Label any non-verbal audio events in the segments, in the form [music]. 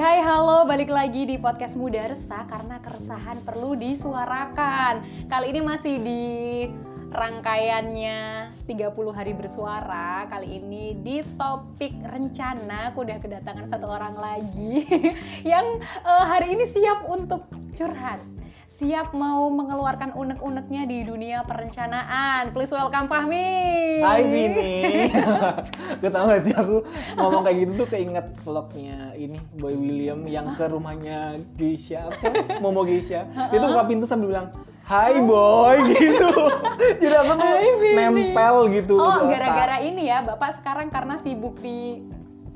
hai halo balik lagi di podcast Muda Resah karena keresahan perlu disuarakan. Kali ini masih di rangkaiannya 30 hari bersuara. Kali ini di topik rencana aku udah kedatangan satu orang lagi [laughs] yang uh, hari ini siap untuk curhat siap mau mengeluarkan unek-uneknya di dunia perencanaan. Please welcome Fahmi. Hai Vini. [laughs] Gue tau gak sih aku ngomong kayak gitu tuh keinget vlognya ini Boy William yang ke rumahnya Geisha apa? Momo Geisha. [laughs] Dia tuh buka pintu sambil bilang Hai boy [laughs] gitu. Jadi aku tuh nempel gitu. Oh, gara-gara ini ya, Bapak sekarang karena sibuk di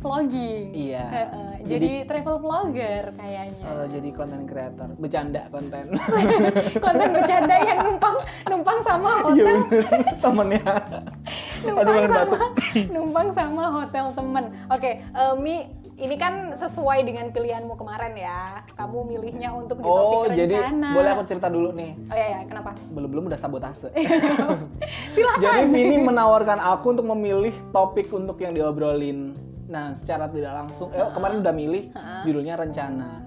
vlogging. Iya. Jadi, jadi travel vlogger kayaknya. Uh, jadi konten creator, bercanda konten. [laughs] konten bercanda yang numpang numpang sama iya, hotel. Iya temennya. numpang Aduh, sama [laughs] numpang sama hotel temen. Oke, okay, uh, eh, Mi ini kan sesuai dengan pilihanmu kemarin ya. Kamu milihnya untuk di oh, topik jadi rencana. boleh aku cerita dulu nih. Oh iya, iya. kenapa? Belum belum udah sabotase. [laughs] Silakan. Jadi Vini menawarkan aku untuk memilih topik untuk yang diobrolin Nah, secara tidak langsung, eh, kemarin udah milih judulnya rencana.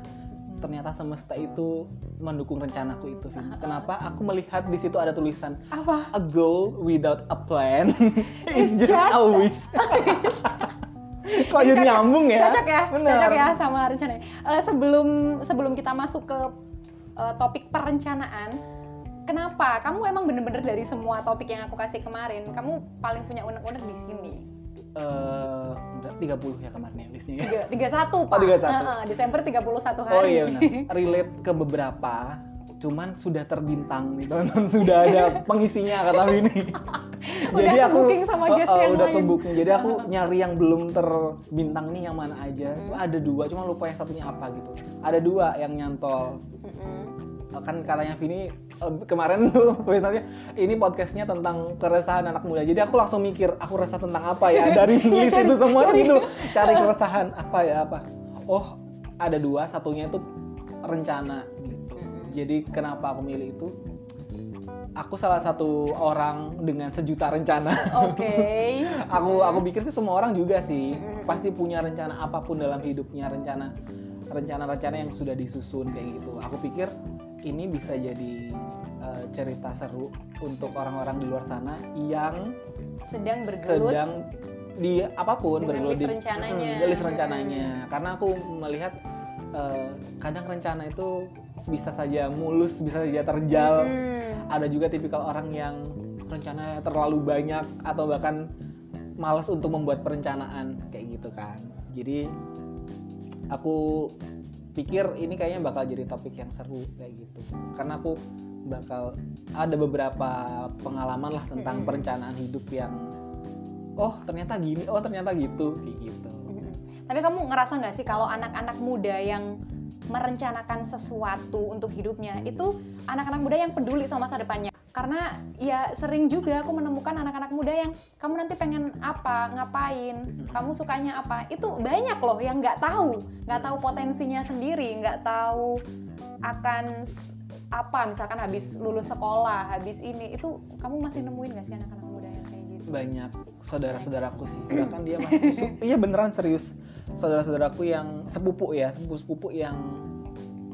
Ternyata semesta itu mendukung rencanaku itu, Vin. Kenapa? Aku melihat di situ ada tulisan apa? A goal without a plan [laughs] is just, just a wish. [laughs] [laughs] Kok jadi nyambung ya? Cocok ya, Bener. cocok ya sama rencana. Uh, sebelum sebelum kita masuk ke uh, topik perencanaan, kenapa kamu emang bener-bener dari semua topik yang aku kasih kemarin, kamu paling punya unek-unek di sini? Uh, 30 ya kemarin ya listnya ya? 31 Pak. Oh 31. Uh, Desember 31 hari. Oh iya benar. [laughs] Relate ke beberapa cuman sudah terbintang nih teman sudah ada [laughs] pengisinya kata ini [laughs] jadi aku sama guest uh, uh, udah ke booking jadi aku nyari yang belum terbintang nih yang mana aja so, ada dua cuma lupa yang satunya apa gitu ada dua yang nyantol mm -hmm. Kan katanya Vini uh, kemarin [laughs] tuh voice ini podcastnya tentang keresahan anak muda. Jadi aku langsung mikir aku resah tentang apa ya? [laughs] Dari iya, list itu semua tuh itu. Cari keresahan apa ya apa? Oh ada dua satunya itu rencana gitu. Jadi kenapa aku milih itu? Aku salah satu orang dengan sejuta rencana. Oke. Okay. [laughs] aku aku pikir sih semua orang juga sih pasti punya rencana apa pun dalam hidupnya rencana rencana-rencana yang sudah disusun kayak gitu. Aku pikir ini bisa jadi uh, cerita seru untuk orang-orang di luar sana yang sedang bergelut sedang di apa pun dengan bergelut list di rencananya. Hmm, list rencananya. Hmm. Karena aku melihat uh, kadang rencana itu bisa saja mulus, bisa saja terjal. Hmm. Ada juga tipikal orang yang rencananya terlalu banyak atau bahkan malas untuk membuat perencanaan kayak gitu kan. Jadi aku pikir ini kayaknya bakal jadi topik yang seru kayak gitu karena aku bakal ada beberapa pengalaman lah tentang hmm. perencanaan hidup yang oh ternyata gini oh ternyata gitu kayak gitu hmm. tapi kamu ngerasa nggak sih kalau anak-anak muda yang merencanakan sesuatu untuk hidupnya itu anak-anak muda yang peduli sama masa depannya karena ya sering juga aku menemukan anak-anak muda yang kamu nanti pengen apa ngapain kamu sukanya apa. Itu banyak loh yang nggak tahu. Nggak tahu potensinya sendiri nggak tahu akan apa. Misalkan habis lulus sekolah habis ini. Itu kamu masih nemuin gak sih anak-anak muda yang kayak gitu? Banyak. Saudara-saudaraku sih. Bahkan dia masih [laughs] iya beneran serius. Saudara-saudaraku yang sepupu ya sepupu-sepupu yang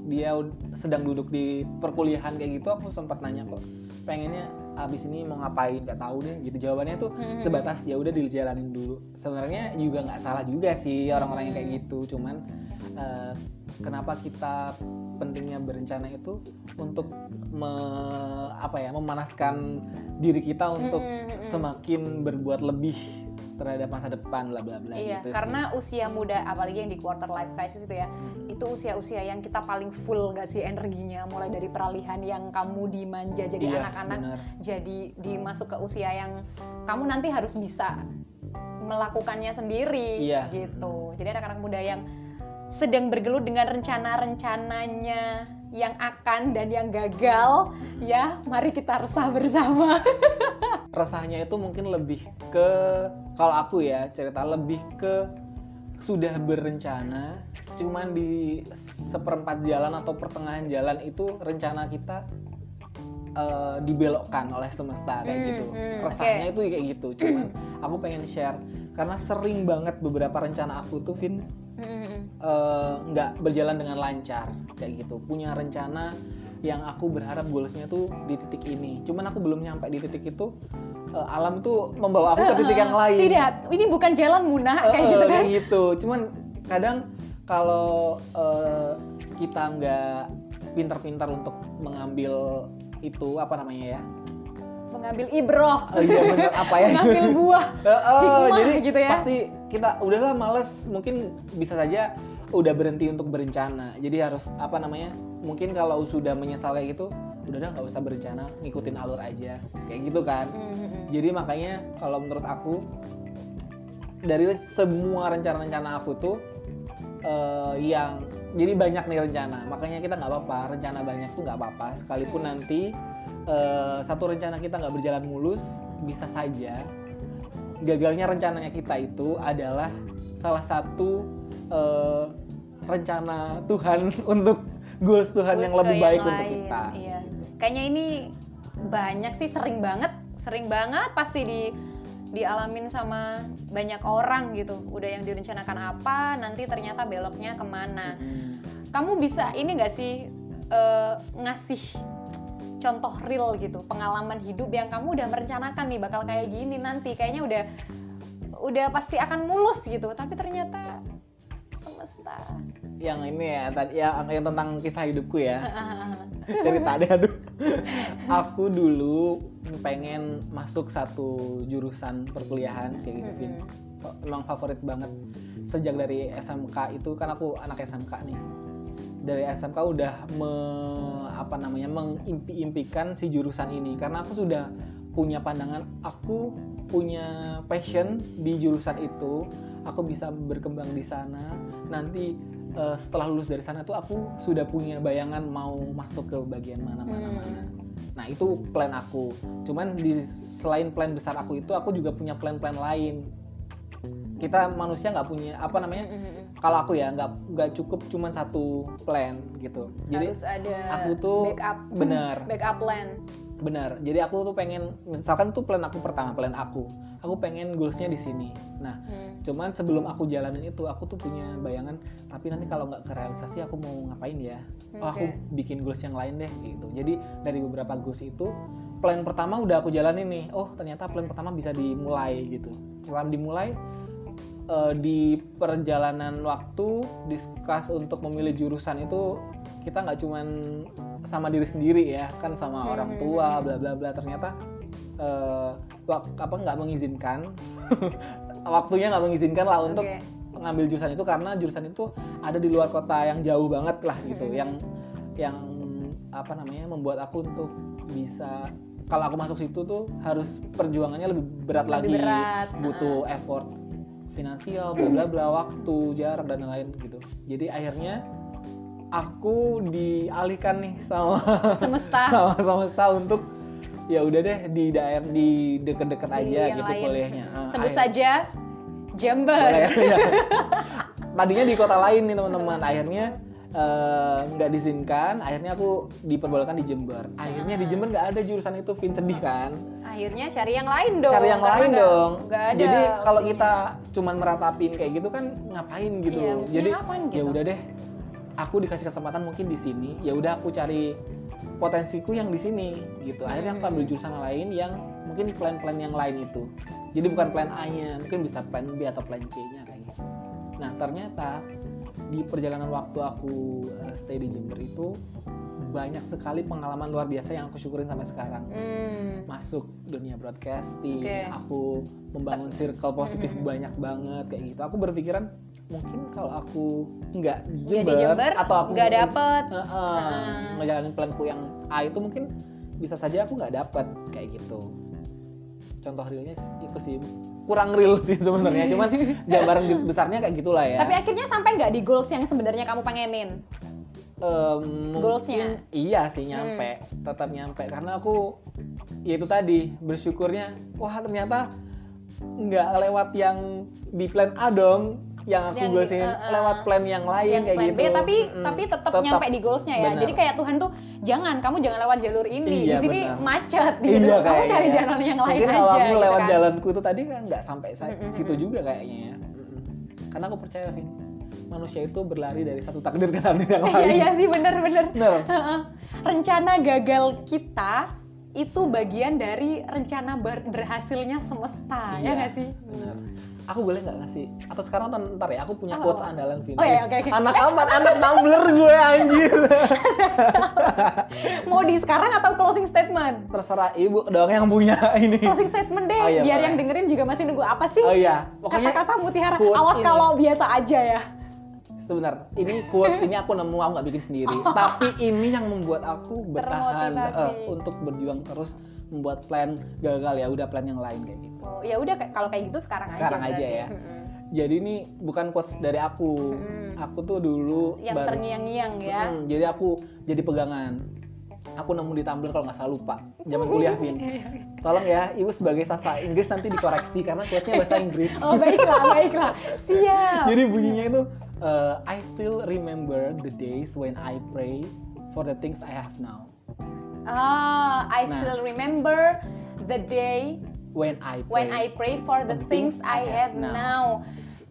dia sedang duduk di perkuliahan kayak gitu aku sempat nanya kok pengennya abis ini mau ngapain nggak tahu deh gitu jawabannya tuh hmm. sebatas ya udah dijalanin dulu sebenarnya juga nggak salah juga sih orang-orang yang kayak hmm. gitu cuman uh, kenapa kita pentingnya berencana itu untuk me, apa ya memanaskan diri kita untuk hmm, semakin berbuat lebih terhadap masa depan bla bla bla iya, gitu karena sih. usia muda apalagi yang di quarter life crisis itu ya hmm. itu usia-usia yang kita paling full gak sih energinya mulai dari peralihan yang kamu dimanja jadi iya, anak-anak jadi dimasuk ke usia yang kamu nanti harus bisa melakukannya sendiri iya. gitu jadi anak-anak muda yang sedang bergelut dengan rencana-rencananya yang akan dan yang gagal ya mari kita resah bersama [laughs] resahnya itu mungkin lebih ke kalau aku ya cerita lebih ke sudah berencana cuman di seperempat jalan atau pertengahan jalan itu rencana kita uh, dibelokkan oleh semesta kayak hmm, gitu hmm, resahnya okay. itu kayak gitu cuman aku pengen share karena sering banget beberapa rencana aku tuh Vin Mm-mm. eh, nggak berjalan dengan lancar kayak gitu punya rencana yang aku berharap goalsnya tuh di titik ini. Cuman aku belum nyampe di titik itu eh, alam tuh membawa aku ke titik yang lain. Tidak, ini bukan jalan munah Eh, kayak gitu kan. kayak gitu. Cuman kadang kalau eh, kita nggak pintar-pintar untuk mengambil itu apa namanya ya? Mengambil ibroh, Oh iya bener. Apa ya? Mengambil buah. [laughs] Eh, hikmah jadi gitu ya. pasti kita udahlah males. Mungkin bisa saja udah berhenti untuk berencana. Jadi harus apa namanya mungkin kalau sudah menyesal kayak gitu udah dah nggak usah berencana ngikutin alur aja kayak gitu kan Mm-mm. jadi makanya kalau menurut aku dari semua rencana-rencana aku tuh eh, yang jadi banyak nih rencana makanya kita nggak apa-apa rencana banyak tuh nggak apa-apa sekalipun Hmm. nanti eh, satu rencana kita nggak berjalan mulus bisa saja gagalnya rencananya kita itu adalah salah satu eh, rencana Tuhan [laughs] untuk goals Tuhan yang lebih baik yang untuk lain, kita Iya. Kayaknya ini banyak sih sering banget, sering banget pasti di dialamin sama banyak orang gitu. Udah yang direncanakan apa, nanti ternyata beloknya ke mana. Hmm. Kamu bisa ini nggak sih eh, ngasih contoh real gitu, pengalaman hidup yang kamu udah merencanakan nih bakal kayak gini nanti, kayaknya udah udah pasti akan mulus gitu, tapi ternyata semesta. yang ini ya tadi yang, yang tentang kisah hidupku ya. [laughs] Cerita deh aduh. Aku dulu pengen masuk satu jurusan perkuliahan kayak gitu Vin. Emang favorit banget. Sejak dari SMK itu kan aku anak SMK nih. Dari SMK udah me, apa namanya mengimpi-impikan si jurusan ini. Karena aku sudah punya pandangan aku punya passion di jurusan itu aku bisa berkembang di sana. Nanti eh, setelah lulus dari sana tuh aku sudah punya bayangan mau masuk ke bagian mana mana Hmm. mana nah itu plan aku. Cuman di selain plan besar aku itu aku juga punya plan-plan lain. Kita manusia nggak punya apa namanya Mm-mm. kalau aku ya nggak nggak cukup cuman satu plan gitu. Jadi harus ada aku tuh backup. bener backup plan benar. Jadi aku tuh pengen misalkan itu plan aku pertama plan aku. Aku pengen goalsnya di sini. Nah Hmm. cuman sebelum aku jalanin itu aku tuh punya bayangan tapi nanti kalau nggak kerealisasi aku mau ngapain ya? Oh aku bikin goals yang lain deh gitu. Jadi dari beberapa goals itu plan pertama udah aku jalanin nih. Oh ternyata plan pertama bisa dimulai gitu. Setelah dimulai eh, di perjalanan waktu diskus untuk memilih jurusan itu kita nggak cuman sama diri sendiri ya kan sama Hmm, orang hmm, tua hmm. bla bla bla ternyata eh, wak- apa nggak mengizinkan [laughs] waktunya nggak mengizinkan lah untuk Oke. ngambil jurusan itu karena jurusan itu ada di luar kota yang jauh banget lah gitu Mhm. yang yang apa namanya membuat aku untuk bisa kalau aku masuk situ tuh harus perjuangannya lebih berat Lebih lagi berat, butuh effort finansial bla bla bla waktu jarak dan lain-lain gitu jadi akhirnya aku dialihkan nih sama semesta. [laughs] sama semesta untuk ya udah deh di daerah di deket-deket aja yang gitu lain. kuliahnya. Ah, sebut akhir- saja Jember. Boleh ya. [laughs] tadinya di kota lain nih teman-teman. Akhirnya eh, nggak diizinkan. Akhirnya aku diperbolehkan di Jember. Akhirnya di Ah. Jember nggak ada jurusan itu. Vin sedih kan? Akhirnya cari yang lain dong cari yang lain nggak- dong. nggak ada jadi kalau kita cuman meratapin kayak gitu kan ngapain gitu? Iya, jadi ya gitu? udah deh aku dikasih kesempatan mungkin di sini ya udah aku cari potensiku yang di sini gitu akhirnya aku Hmm. ambil jurusan lain yang mungkin plan-plan yang lain itu jadi bukan plan A-nya mungkin bisa plan B atau plan C-nya kayak gitu nah ternyata di perjalanan waktu aku uh, stay di Jember itu banyak sekali pengalaman luar biasa yang aku syukurin sampai sekarang Hmm. masuk dunia broadcasting, Oke. aku membangun circle positif Mhm. banyak banget kayak gitu. Aku berpikiran mungkin kalau aku nggak di Jember, di Jember atau aku nggak dapet eh, eh, Heeh. ngejalanin planku yang A itu mungkin bisa saja aku nggak dapet kayak gitu. Contoh realnya itu sih kurang real sih sebenarnya, cuman [laughs] gambaran bes- besarnya kayak gitulah ya. tapi akhirnya sampai nggak di goals yang sebenarnya kamu pengenin Em, Goalsnya? iya sih nyampe tetap nyampe karena aku ya itu tadi bersyukurnya wah ternyata nggak lewat yang di plan A dong yang aku Yang di- goalsin eh, eh, lewat plan yang lain yang kayak plan gitu B tapi Mm-mm. tapi tetap Tetap. nyampe di goalsnya ya Benar. jadi kayak Tuhan tuh jangan kamu jangan lewat jalur ini Iya, di sini benar. macet gitu iya kamu kayaknya. cari jalan yang lain mungkin aja kalau aku gitu lewat kan. jalanku itu tadi kan nggak sampai sa- Mm-mm, situ juga kayaknya ya karena aku percaya Vin manusia itu berlari dari satu takdir ke takdir yang Iya lain. iya sih bener-bener. Bener. Heeh. Rencana gagal kita itu bagian dari rencana ber- berhasilnya semesta, ya Iya, nggak sih? Bener. Aku boleh nggak ngasih? Atau sekarang ntar- ntar ya, aku punya Apa, quotes andalan Vina. Oh, iya, oke, oke. Anak amat, anak tumbler gue anjir. [laughs] Mau di sekarang atau closing statement? Terserah ibu dong yang punya ini. Closing statement deh, Oh, iya, biar boleh. yang dengerin juga masih nunggu apa sih? Oh iya, Kata-kata mutiara, awas kalau biasa aja ya. Sebentar ini quotes ini aku nemu aku nggak bikin sendiri. [laughs] Tapi ini yang membuat aku bertahan eh, untuk berjuang terus membuat plan gagal ya udah plan yang lain kayak gitu. Oh, ya udah kalau kayak gitu sekarang, Sekarang aja. aja ya. Jadi ini bukan quotes dari aku. Aku tuh dulu Yang terngiang-ngiang ya. Mm, jadi aku jadi pegangan. Aku nemu di Tumblr kalau nggak salah lupa zaman kuliah Vin. tolong ya ibu sebagai sastra Inggris nanti dikoreksi karena quotesnya bahasa Inggris. Oh baiklah, baiklah. [laughs] Siap. Jadi bunyinya itu uh, I still remember the days when I pray for the things I have now. Ah, I Nah. still remember the day When I pray. when I pray for the things I have now.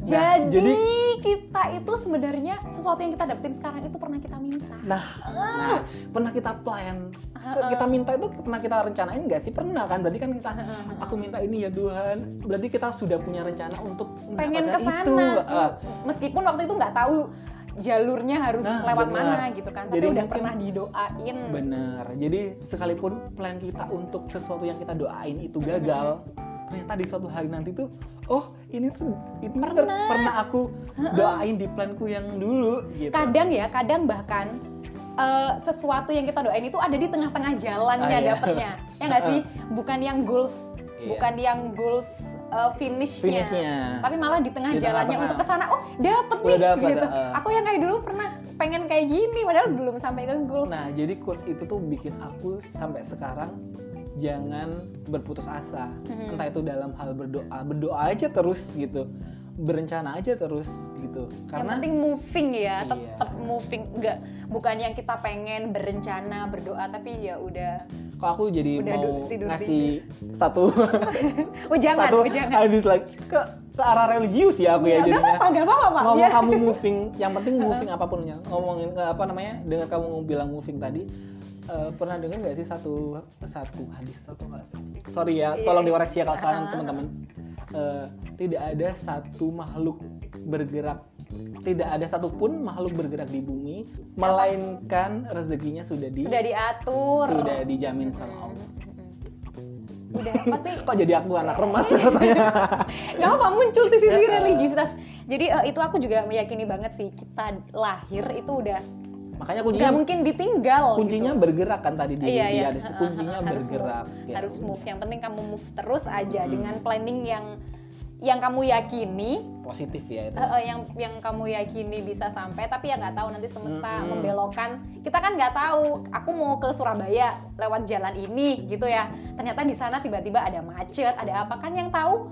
Nah, Jadi, jadi- kita itu sebenarnya sesuatu yang kita dapetin sekarang itu pernah kita minta. Nah, nah, pernah kita plan, Heeh. kita minta itu pernah kita rencanain nggak sih? Pernah kan? Berarti kan kita, aku minta ini ya Tuhan. Berarti kita sudah punya rencana untuk Pengen ke sana. Ah, Meskipun waktu itu nggak tahu jalurnya harus Nah, lewat benar. mana gitu kan. Tapi Jadi udah mungkin- pernah didoain. Bener. Jadi sekalipun plan kita untuk sesuatu yang kita doain itu gagal, ternyata di suatu hari nanti tuh, oh ini tuh ini ter- Pernah. pernah aku doain di planku yang dulu gitu. Kadang ya, kadang bahkan eh, sesuatu yang kita doain itu ada di tengah-tengah jalannya Ah, iya. dapetnya. Ya nggak sih? Bukan yang goals, Iya. bukan yang goals eh, finishnya. Finishnya. Tapi malah di tengah Di jalannya tengah-tengah. untuk ke sana, oh dapet Udah nih dapet, gitu. eh. Aku yang kayak dulu pernah pengen kayak gini, padahal belum sampai ke goals. Nah, jadi quotes itu tuh bikin aku sampai sekarang jangan berputus asa. Mhm. Entah itu dalam hal berdoa, berdoa aja terus gitu. Berencana aja terus gitu. yang Karena penting moving ya, Iya. tetap moving. Enggak, bukan yang kita pengen berencana berdoa, tapi ya udah. kok aku jadi Udah mau du- tidur ngasih satu [laughs] Oh jangan, satu oh jangan. hadis lagi ke ke arah religius ya aku ya Nggak jadinya. nggak apa-apa, Pak. ngomong Biar- kamu moving yang penting [laughs] moving apa pun ya ngomongin apa namanya dengar kamu bilang moving tadi eh, pernah dengar nggak sih satu satu hadis atau nggak sorry ya Iya. tolong dikoreksi ya kalau salah Ah. teman-teman. Eh, tidak ada satu makhluk bergerak tidak ada satupun makhluk bergerak di bumi melainkan rezekinya sudah di Sudah diatur. sudah dijamin sama Allah. Udah pasti [laughs] kok jadi aku anak remas? [laughs] Katanya [laughs] nggak apa muncul sisi-sisi religiusitas. Jadi eh, itu aku juga meyakini banget sih kita lahir itu udah makanya nggak kuncinya mungkin ditinggal. kuncinya gitu. bergerak kan tadi di, Iya, iya. Heeh, kuncinya harus bergerak move, Ya harus move. Yang penting kamu move terus aja Hmm. dengan planning yang yang kamu yakini, positif ya itu eh, yang yang kamu yakini bisa sampai. Tapi ya nggak tahu nanti semesta Mm-mm. membelokkan. Kita kan nggak tahu. Aku mau ke Surabaya lewat jalan ini gitu ya. Ternyata di sana tiba-tiba ada macet, ada apa kan yang tahu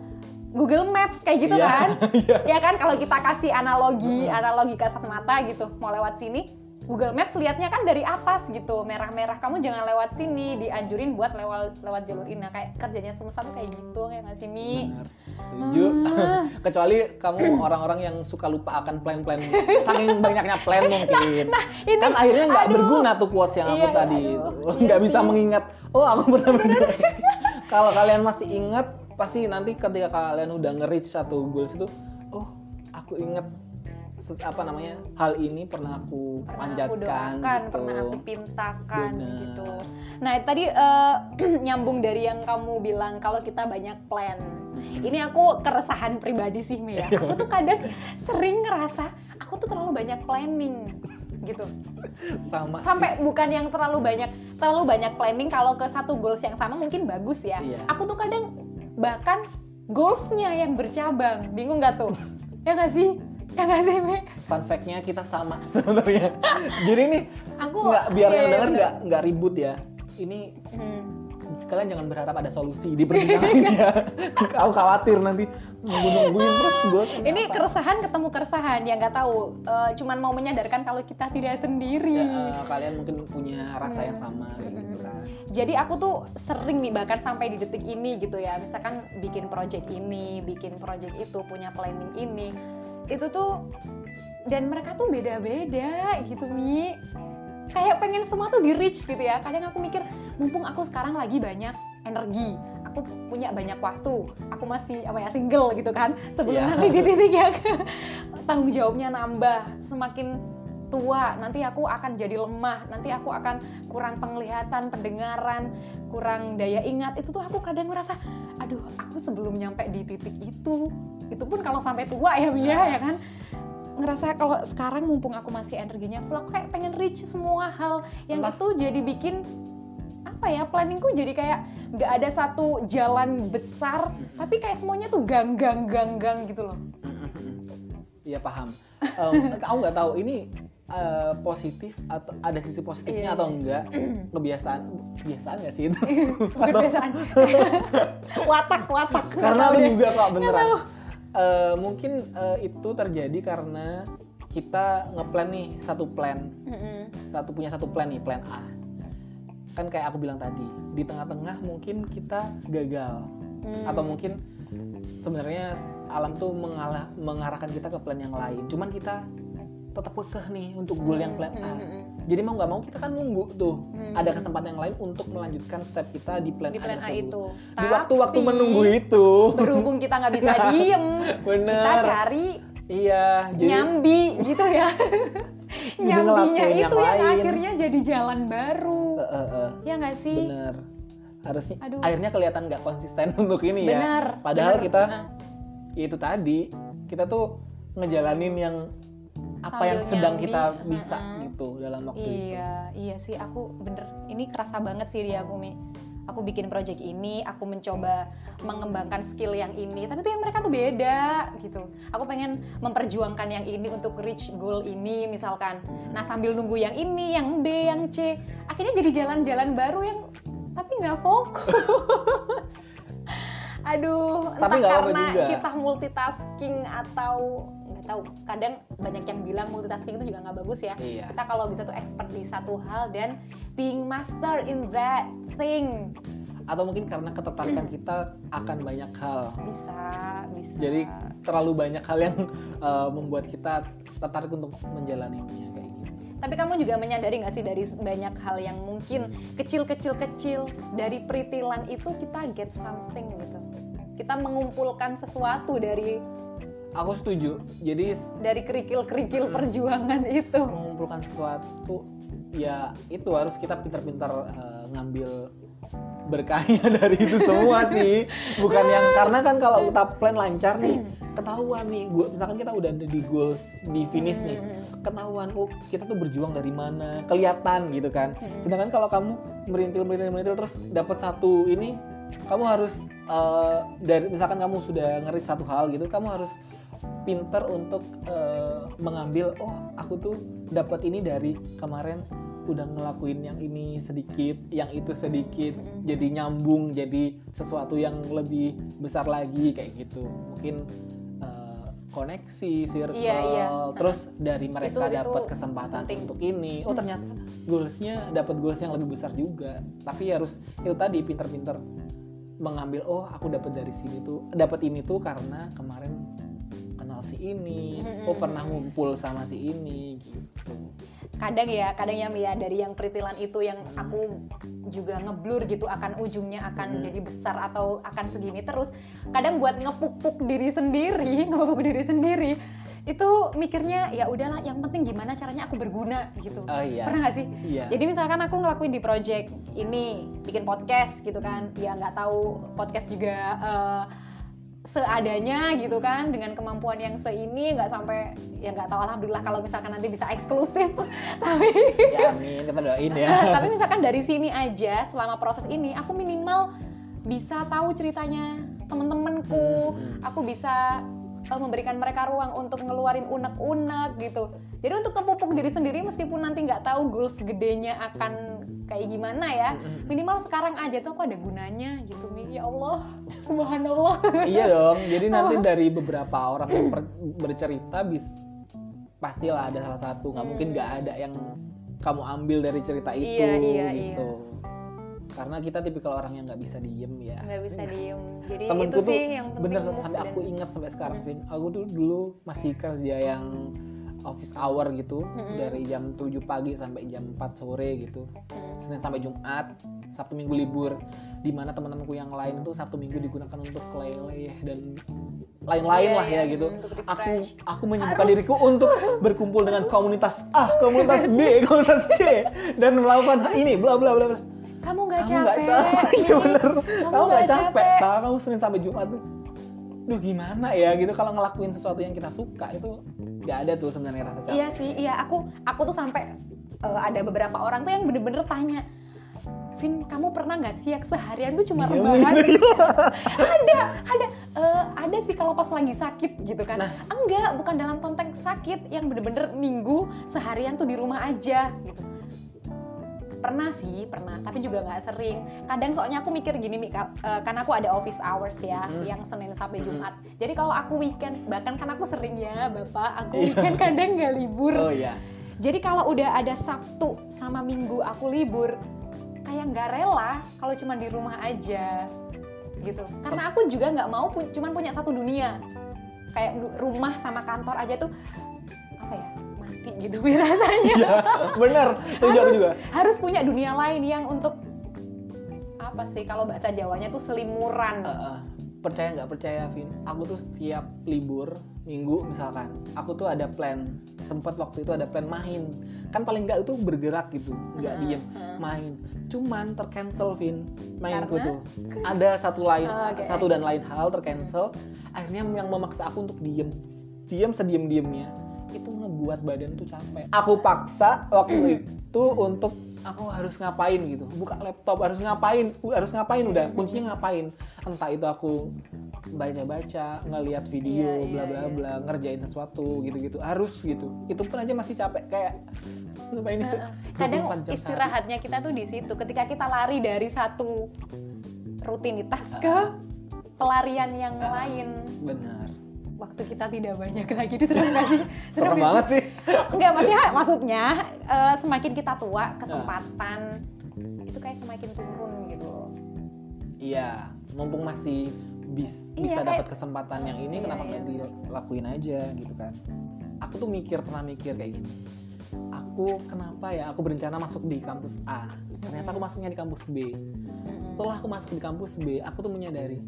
Google Maps kayak gitu Iya, kan? [laughs] iya. ya kan kalau kita kasih analogi Hmm. analogi kasat mata gitu mau lewat sini Google Maps lihatnya kan dari atas gitu merah-merah kamu jangan lewat sini dianjurin buat lewat lewat jalur ini Nah, kayak kerjanya semesta tuh kayak gitu kayak nggak sih Mi Benar, setuju. Ah. [laughs] Kecuali kamu [clears throat] orang-orang yang suka lupa akan plan-plan, saking banyaknya plan [laughs] mungkin. ini kan akhirnya nggak berguna tuh quotes yang aku Iya, tadi aduh, itu. iya Nggak bisa sih. mengingat. Oh aku pernah. [laughs] Kalau kalian masih ingat, pasti nanti ketika kalian udah nge-reach satu goals itu, oh aku inget apa namanya hal ini pernah aku pernah aku panjatkan doakan gitu. pernah aku pintakan Benar. gitu nah tadi eh, [clears throat] nyambung dari yang kamu bilang kalau kita banyak plan Mhm. ini aku keresahan pribadi sih Mi ya [laughs] aku tuh kadang sering ngerasa aku tuh terlalu banyak planning gitu sama sampai sih. bukan yang terlalu banyak terlalu banyak planning kalau ke satu goals yang sama mungkin bagus ya Iya. aku tuh kadang bahkan goalsnya yang bercabang bingung nggak tuh ya nggak sih ya nggak sih Mi? fun fact-nya kita sama [laughs] sebenarnya. Jadi nih aku nggak biar iya, yang iya, denger nggak nggak ribut ya. Ini Hmm. kalian jangan berharap ada solusi di [laughs] perbincangan ini ya. Aku khawatir nanti nunggu-nungguin terus gue. [laughs] ini keresahan ketemu keresahan ya nggak tahu eh, cuman mau menyadarkan kalau kita tidak sendiri Ya, eh, kalian mungkin punya rasa yang sama gitu kan. jadi aku tuh sering nih bahkan sampai di detik ini gitu ya misalkan bikin project ini bikin project itu punya planning ini itu tuh dan mereka tuh beda-beda gitu Mi. Kayak pengen semua tuh di reach gitu ya. Kadang aku mikir mumpung aku sekarang lagi banyak energi aku punya banyak waktu aku masih apa ya single gitu kan. Sebelum Iya. nanti di titik yang [laughs] tanggung jawabnya nambah semakin tua nanti aku akan jadi lemah nanti aku akan kurang penglihatan pendengaran kurang daya ingat. Itu tuh aku kadang ngerasa aduh aku sebelum nyampe di titik itu itu pun kalau sampai tua ya Mia ya kan ngerasa kalau sekarang mumpung aku masih energinya full aku kayak pengen reach semua hal yang Entah. itu jadi bikin apa ya planningku jadi kayak nggak ada satu jalan besar tapi kayak semuanya tuh gang gang gang gang gitu loh Iya paham. Em, [laughs] aku nggak tahu ini eh, positif atau ada sisi positifnya Iya, atau iya. enggak [clears throat] kebiasaan kebiasaan nggak sih itu? [laughs] kebiasaan [laughs] watak watak Karena aku juga kok beneran. Eh, mungkin eh, itu terjadi karena kita ngeplan nih satu plan, Mm-mm. satu punya satu plan nih plan A. Kan kayak aku bilang tadi di tengah-tengah mungkin kita gagal Hmm. atau mungkin sebenarnya alam tuh mengalah, mengarahkan kita ke plan yang lain. Cuman kita tetap kekeh nih untuk goal yang plan A. Hmm, hmm, hmm. Jadi mau nggak mau kita kan nunggu tuh Hmm. ada kesempatan yang lain untuk melanjutkan step kita di plan, di plan A tersebut. itu Di waktu-waktu menunggu itu. berhubung kita nggak bisa [laughs] diem Bener. kita cari Iya, jadi nyambi gitu ya [laughs] nyambinya itu yang yang, akhirnya jadi jalan baru Eh, eh, eh, ya nggak sih bener. Harusnya Aduh. akhirnya kelihatan nggak konsisten [laughs] untuk ini ya. Padahal benar. kita Nah, Ya itu tadi kita tuh ngejalanin yang apa Sambil yang sedang nyambi. kita bisa Heeh. Gitu dalam waktu itu. iya iya sih aku bener ini kerasa banget sih di aku mi aku bikin project ini aku mencoba mengembangkan skill yang ini tapi tuh yang mereka tuh beda gitu aku pengen memperjuangkan yang ini untuk reach goal ini misalkan nah sambil nunggu yang ini yang B yang C akhirnya jadi jalan-jalan baru yang tapi nggak fokus [laughs] aduh Tapi entah karena juga. kita multitasking atau tahu kadang banyak yang bilang multitasking itu juga nggak bagus ya Iya. kita kalau bisa tuh expert di satu hal dan being master in that thing Atau mungkin karena ketertarikan [clears throat] kita akan banyak hal. bisa bisa Jadi terlalu banyak hal yang eh, membuat kita tertarik untuk menjalaninya kayak gitu. tapi kamu juga menyadari nggak sih dari banyak hal yang mungkin kecil-kecil kecil dari peritilan itu kita get something gitu kita mengumpulkan sesuatu dari Aku setuju. Jadi dari kerikil-kerikil Hmm. perjuangan itu mengumpulkan sesuatu ya itu harus kita pintar-pintar eh, ngambil berkahnya [laughs] dari itu semua [laughs] sih bukan yang karena kan kalau kita plan lancar nih ketahuan nih gua misalkan kita udah ada di goals di finish nih Hmm. ketahuan oh kita tuh berjuang dari mana kelihatan gitu kan Hmm. sedangkan kalau kamu merintil merintil merintil terus dapat satu ini kamu harus eh, dari misalkan kamu sudah ngerit satu hal gitu kamu harus pinter untuk eh, mengambil oh aku tuh dapat ini dari kemarin udah ngelakuin yang ini sedikit yang itu sedikit Mhm. jadi nyambung jadi sesuatu yang lebih besar lagi kayak gitu mungkin eh, koneksi circle Iya, iya. terus dari mereka dapat kesempatan penting. untuk ini oh ternyata goalsnya dapat goals yang lebih besar juga tapi harus itu tadi pinter-pinter mengambil oh aku dapat dari sini tuh dapat ini tuh karena kemarin kenal si ini. Oh Mm-mm. pernah ngumpul sama si ini gitu. Kadang ya kadang ya Mia dari yang peritilan itu yang aku juga ngeblur gitu akan ujungnya akan Hmm. jadi besar atau akan segini terus. Kadang buat ngepupuk diri sendiri [laughs] ngepupuk diri sendiri itu mikirnya ya udahlah yang penting gimana caranya aku berguna gitu. Oh iya. Pernah nggak sih? Iya. Jadi misalkan aku ngelakuin di project ini bikin podcast gitu kan ya nggak tahu podcast juga eh, seadanya gitu kan dengan kemampuan yang seini nggak sampai ya nggak tahu alhamdulillah kalau misalkan nanti bisa eksklusif. [laughs] Tapi ya amin kita doain ya. [laughs] Tapi misalkan dari sini aja selama proses ini aku minimal bisa tahu ceritanya temen-temenku. Hmm. aku bisa eh, memberikan mereka ruang untuk ngeluarin unek-unek gitu jadi untuk kepupuk diri sendiri meskipun nanti nggak tahu goals gedenya akan kayak gimana ya Mm-mm. minimal sekarang aja tuh aku ada gunanya gitu Mi. Ya Allah [laughs] subhanallah. Iya dong jadi nanti dari beberapa orang yang bercerita bis pastilah ada salah satu. Nggak mungkin Hmm. nggak ada yang kamu ambil dari cerita itu Iya, iya, gitu. Karena kita tipikal orang yang nggak bisa diem ya. Nggak bisa diem. Jadi Temenku itu sih yang penting bener move sampai aku ingat sampai sekarang Hmm. Vin. Aku tuh dulu masih kerja yang office hour gitu Mm-mm. dari jam 7 pagi sampai jam 4 sore gitu. Senin sampai Jumat Sabtu Minggu libur di mana teman-temanku yang lain itu Sabtu Minggu digunakan untuk leleh dan lain-lain Iya, lah ya iya, gitu aku aku menyibukkan Harus. diriku untuk berkumpul dengan komunitas A komunitas B [laughs] komunitas C dan melakukan ini bla bla bla bla Kamu nggak capek? capek iya Nih, bener Kamu nggak capek capek? [laughs] tahu kamu Senin sampai Jumat tuh duh gimana ya gitu kalau ngelakuin sesuatu yang kita suka itu nggak ada tuh sebenarnya rasa capek Iya sih, iya aku aku tuh sampai eh, ada beberapa orang tuh yang bener-bener tanya, Vin, kamu pernah nggak sih yang seharian tuh cuma Iya, rebahan? iya. ada, ada, Eh, ada sih kalau pas lagi sakit gitu kan. Nah. Enggak, bukan dalam konteks sakit, yang bener-bener minggu seharian tuh di rumah aja gitu. Pernah sih, pernah, tapi juga nggak sering. Kadang soalnya aku mikir gini, Mi, eh, kan aku ada office hours ya, Mhm. yang Senin sampai. Jumat. Jadi kalau aku weekend, bahkan kan aku sering ya, Bapak, aku Iya. weekend kadang nggak libur. oh iya Jadi kalau udah ada Sabtu sama Minggu aku libur, kayak nggak rela kalau cuma di rumah aja, gitu. Karena aku juga nggak mau pu cuman punya satu dunia, kayak rumah sama kantor aja tuh mati gitu [laughs] rasanya. Iya, bener. Itu aku juga. Harus punya dunia lain yang untuk apa sih kalau bahasa Jawanya tuh selimuran. Eh, eh, percaya nggak percaya, Vin? Aku tuh setiap libur minggu misalkan, aku tuh ada plan. Sempat waktu itu ada plan main. Kan paling nggak itu bergerak gitu, nggak Heeh, diem, heeh. main. Cuman tercancel, Vin. Mainku Karena? tuh. Ada satu lain, Oh, oke. satu dan lain hal tercancel. Akhirnya yang memaksa aku untuk diem, diem sediem-diemnya itu ngebuat badan tuh capek. Aku paksa waktu itu untuk aku harus ngapain gitu buka laptop harus ngapain harus ngapain udah kuncinya ngapain entah itu aku baca-baca ngelihat video Iya, iya, bla bla iya. bla ngerjain sesuatu gitu-gitu harus gitu itu pun aja masih capek kayak kenapa ini Heeh. Kadang 24 jam sehari? istirahatnya kita tuh di situ. Ketika kita lari dari satu rutinitas ke pelarian yang lain. benar Waktu kita tidak banyak [laughs] lagi itu serem nggak sih? serem banget sih. [laughs] Enggak, maksudnya, maksudnya eh, semakin kita tua, kesempatan itu kayak semakin turun gitu loh. iya mumpung masih bis- Iya, bisa kayak- dapat kesempatan yang ini Iya, kenapa iya, nggak bener. dilakuin aja gitu kan? Aku tuh mikir pernah mikir kayak gini. Aku kenapa ya aku berencana masuk di kampus A. Ternyata aku masuknya di kampus B. Setelah aku masuk di kampus B aku tuh menyadari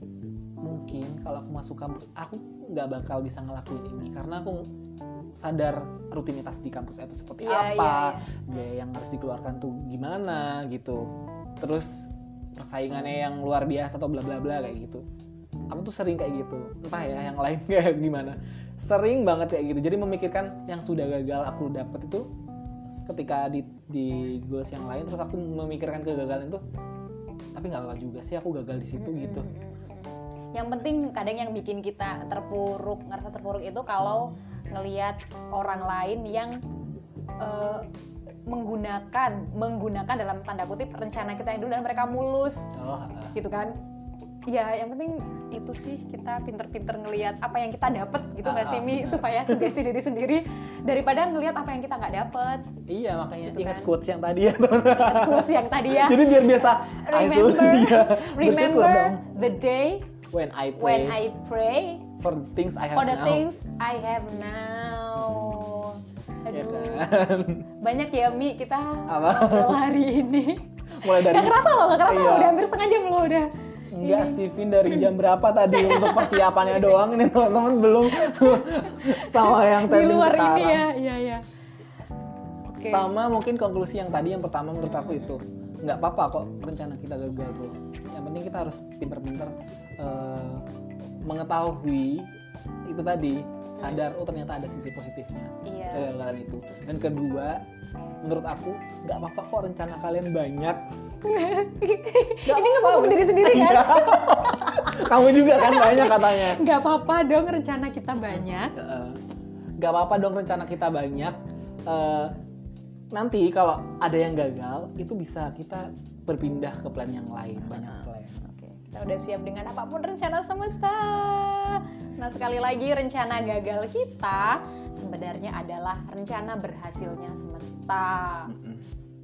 mungkin kalau aku masuk kampus A, aku nggak bakal bisa ngelakuin ini karena aku sadar rutinitas di kampus itu seperti Iya, apa iya, iya. biaya yang harus dikeluarkan tuh gimana gitu. Terus persaingannya yang luar biasa atau bla bla bla kayak gitu. Aku tuh sering kayak gitu. Entah ya yang lain [laughs] kayak gimana. Sering banget kayak gitu. Jadi memikirkan yang sudah gagal aku dapat itu ketika di di goals yang lain terus aku memikirkan kegagalan itu tapi nggak apa juga sih aku gagal di situ gitu. Yang penting kadang yang bikin kita terpuruk, ngerasa terpuruk itu kalau ngelihat orang lain yang eh, menggunakan menggunakan dalam tanda kutip rencana kita yang dulu dan mereka mulus oh ah. gitu kan. Ya, yang penting itu sih kita pinter-pinter ngelihat apa yang kita dapat gitu nggak Ah, sih ah, Mi benar. supaya sugesti diri sendiri daripada ngelihat apa yang kita nggak dapat. iya makanya Gitu ingat kan. quotes yang tadi ya Ingat quotes yang tadi ya. [laughs] jadi biar biasa Remember, iya, remember the day when I pray when I pray for the things I have for the now things I have now. ya Aduh, kan [laughs] banyak ya Mi kita Apa? ngobrol hari ini. mulai dari Gak kerasa loh, gak kerasa Iya. loh, udah hampir setengah jam loh udah. Enggak sih Vin dari jam berapa tadi [laughs] untuk persiapannya doang ini teman-teman belum [laughs] sama yang Di trending luar sekarang. ini ya, iya iya. Oke. Sama mungkin konklusi yang tadi yang pertama menurut aku itu nggak apa-apa kok rencana kita gagal tuh. Yang penting kita harus pinter-pinter eh, mengetahui itu tadi sadar oh ternyata ada sisi positifnya Iya. kegagalan itu. Dan kedua menurut aku nggak apa-apa kok rencana kalian banyak. [laughs] Nggak ini ngepupuk diri sendiri kan? Iya. [laughs] Kamu juga kan banyak katanya. Gak apa-apa dong rencana kita banyak. Heeh. Gak apa-apa dong rencana kita banyak. Eh, nanti kalau ada yang gagal, itu bisa kita berpindah ke plan yang lain, banyak plan. Kita udah siap dengan apa pun rencana semesta. Nah, sekali lagi rencana gagal kita sebenarnya adalah rencana berhasilnya semesta.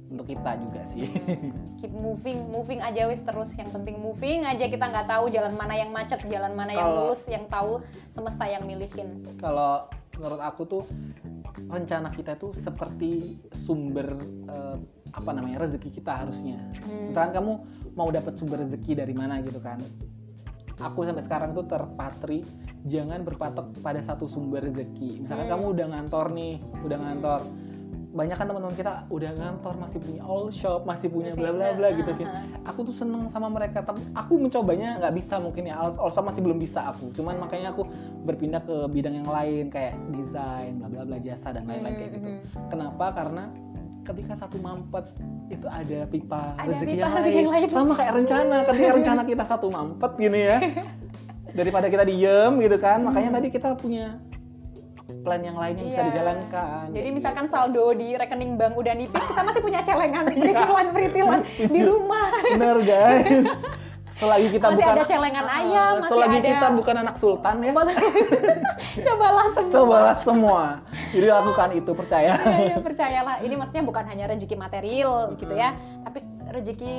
Untuk kita juga sih. [laughs] Keep moving, moving aja wis terus. Yang penting moving aja kita nggak tahu jalan mana yang macet, jalan mana yang Kalau- lurus, yang tahu semesta yang milihin. kalau menurut aku tuh rencana kita itu seperti sumber eh, apa namanya rezeki kita harusnya. Hmm. Misalkan kamu mau dapat sumber rezeki dari mana gitu kan. Aku sampai sekarang tuh terpatri jangan berpatok pada satu sumber rezeki. Misalkan Hmm. kamu udah ngantor nih, udah ngantor. Banyak kan teman-teman kita udah ngantor masih punya all shop, masih punya bla bla bla gitu Vin. uh. Aku tuh seneng sama mereka. Tapi aku mencobanya nggak bisa mungkin ya. All, shop masih belum bisa aku. Cuman makanya aku berpindah ke bidang yang lain kayak desain, bla bla bla jasa dan lain-lain kayak gitu. Hmm, Kenapa? Karena ketika satu mampet itu ada pipa Ada rezeki pipa yang, rezeki lain. yang lain. Sama kayak rencana. Ketika rencana kita satu mampet gini ya. [laughs] Daripada kita diem gitu kan. Makanya tadi kita punya plan yang lain yang bisa Iya. dijalankan. Jadi misalkan gitu. saldo di rekening bank udah nipis, kita masih punya celengan [laughs] Iya. peritilan-peritilan di rumah. bener guys. Selagi kita Masih bukan ada celengan Ah, ayam, masih selagi ada kita bukan anak sultan ya, [laughs] Cobalah semua. cobalah semua. Jadi lakukan itu percaya. Iya, iya, percayalah. Ini maksudnya bukan hanya rezeki material gitu ya, tapi rezeki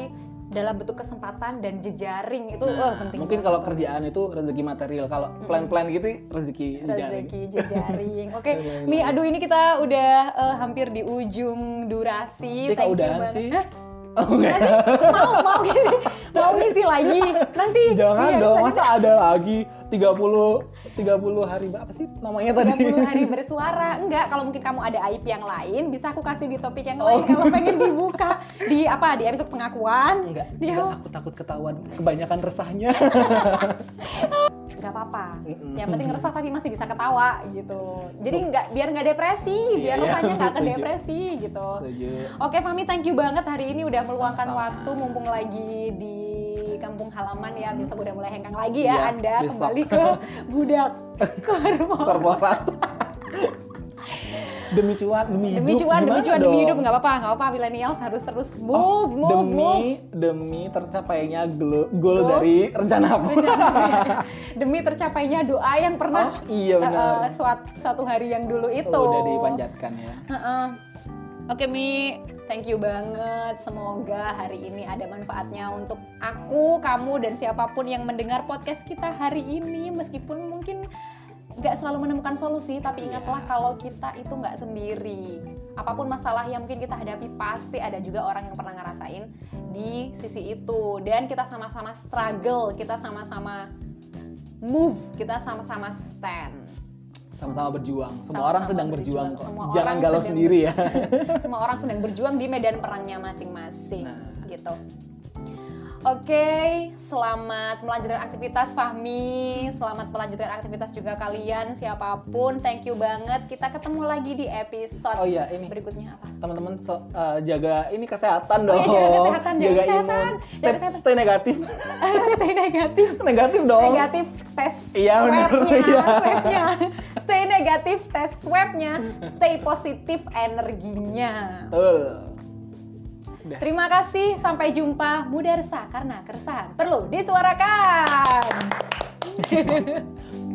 dalam bentuk kesempatan dan jejaring itu Nah, oh, penting. mungkin banget. kalau kerjaan itu rezeki material, kalau plan-plan gitu rezeki rezeki jejaring. [laughs] Oke, Jejaring. Mi, aduh ini kita udah eh, hampir di ujung durasi. Kok Thank you udahan sih? Oh enggak. mau mau ngisi mau ngisi lagi nanti Jangan iya, dong, masa ada lagi 30 30 hari berapa sih namanya tadi? 30 hari [laughs] bersuara enggak kalau mungkin kamu ada aib yang lain bisa aku kasih di topik yang Oh. lain kalau pengen dibuka di apa di episode pengakuan enggak, aku takut ketahuan kebanyakan resahnya. [laughs] nggak apa-apa yang penting resah tapi masih bisa ketawa gitu jadi nggak biar nggak depresi biar iya, rasanya nggak ke depresi gitu Setuju. Oke Fami, thank you banget hari ini udah meluangkan Sama-sama. waktu mumpung lagi di kampung halaman ya. Besok udah mulai hengkang lagi ya Iya, Anda besok. kembali ke [laughs] budak korporat. Demi cuan, demi, Demi hidup. cuan, demi cuan, demi hidup nggak apa-apa, nggak apa-apa. Harus terus Oh, move, move, demi move. demi tercapainya goal dari rencana [laughs] aku. demi tercapainya doa yang oh pernah iya eh, benar. eh, suat- suatu hari yang dulu itu. Oh, udah dipanjatkan ya. Heeh. Oke Mi, thank you banget. Semoga hari ini ada manfaatnya untuk aku, kamu, dan siapa pun yang mendengar podcast kita hari ini. Meskipun mungkin nggak selalu menemukan solusi, tapi Iya. ingatlah kalau kita itu nggak sendiri. Apa pun masalah yang mungkin kita hadapi, pasti ada juga orang yang pernah ngerasain di sisi itu. Dan kita sama-sama struggle, kita sama-sama move, kita sama-sama stand. Sama-sama berjuang. Semua Sama-sama orang sedang berjuang. berjuang, kok. Semua Jangan galau sedang sendiri ya. [laughs] semua orang sedang berjuang di medan perangnya masing-masing Nah. gitu. Oke, selamat melanjutkan aktivitas Fahmi, selamat melanjutkan aktivitas juga kalian siapa pun. Thank you banget. Kita ketemu lagi di episode Oh iya, ini berikutnya apa? teman-teman so- eh, jaga ini kesehatan Oh dong. iya, jaga kesehatan, jaga jaga kesehatan, imun. jaga Stay, kesehatan. stay negatif. [laughs] Stay negatif. negatif dong. Negatif tes Iya, swabnya, [laughs] Iya. swabnya. Stay negatif tes swabnya, stay positif energinya. Betul. Udah. Terima kasih, sampai jumpa. Muda resah karena keresahan perlu disuarakan. [laughs]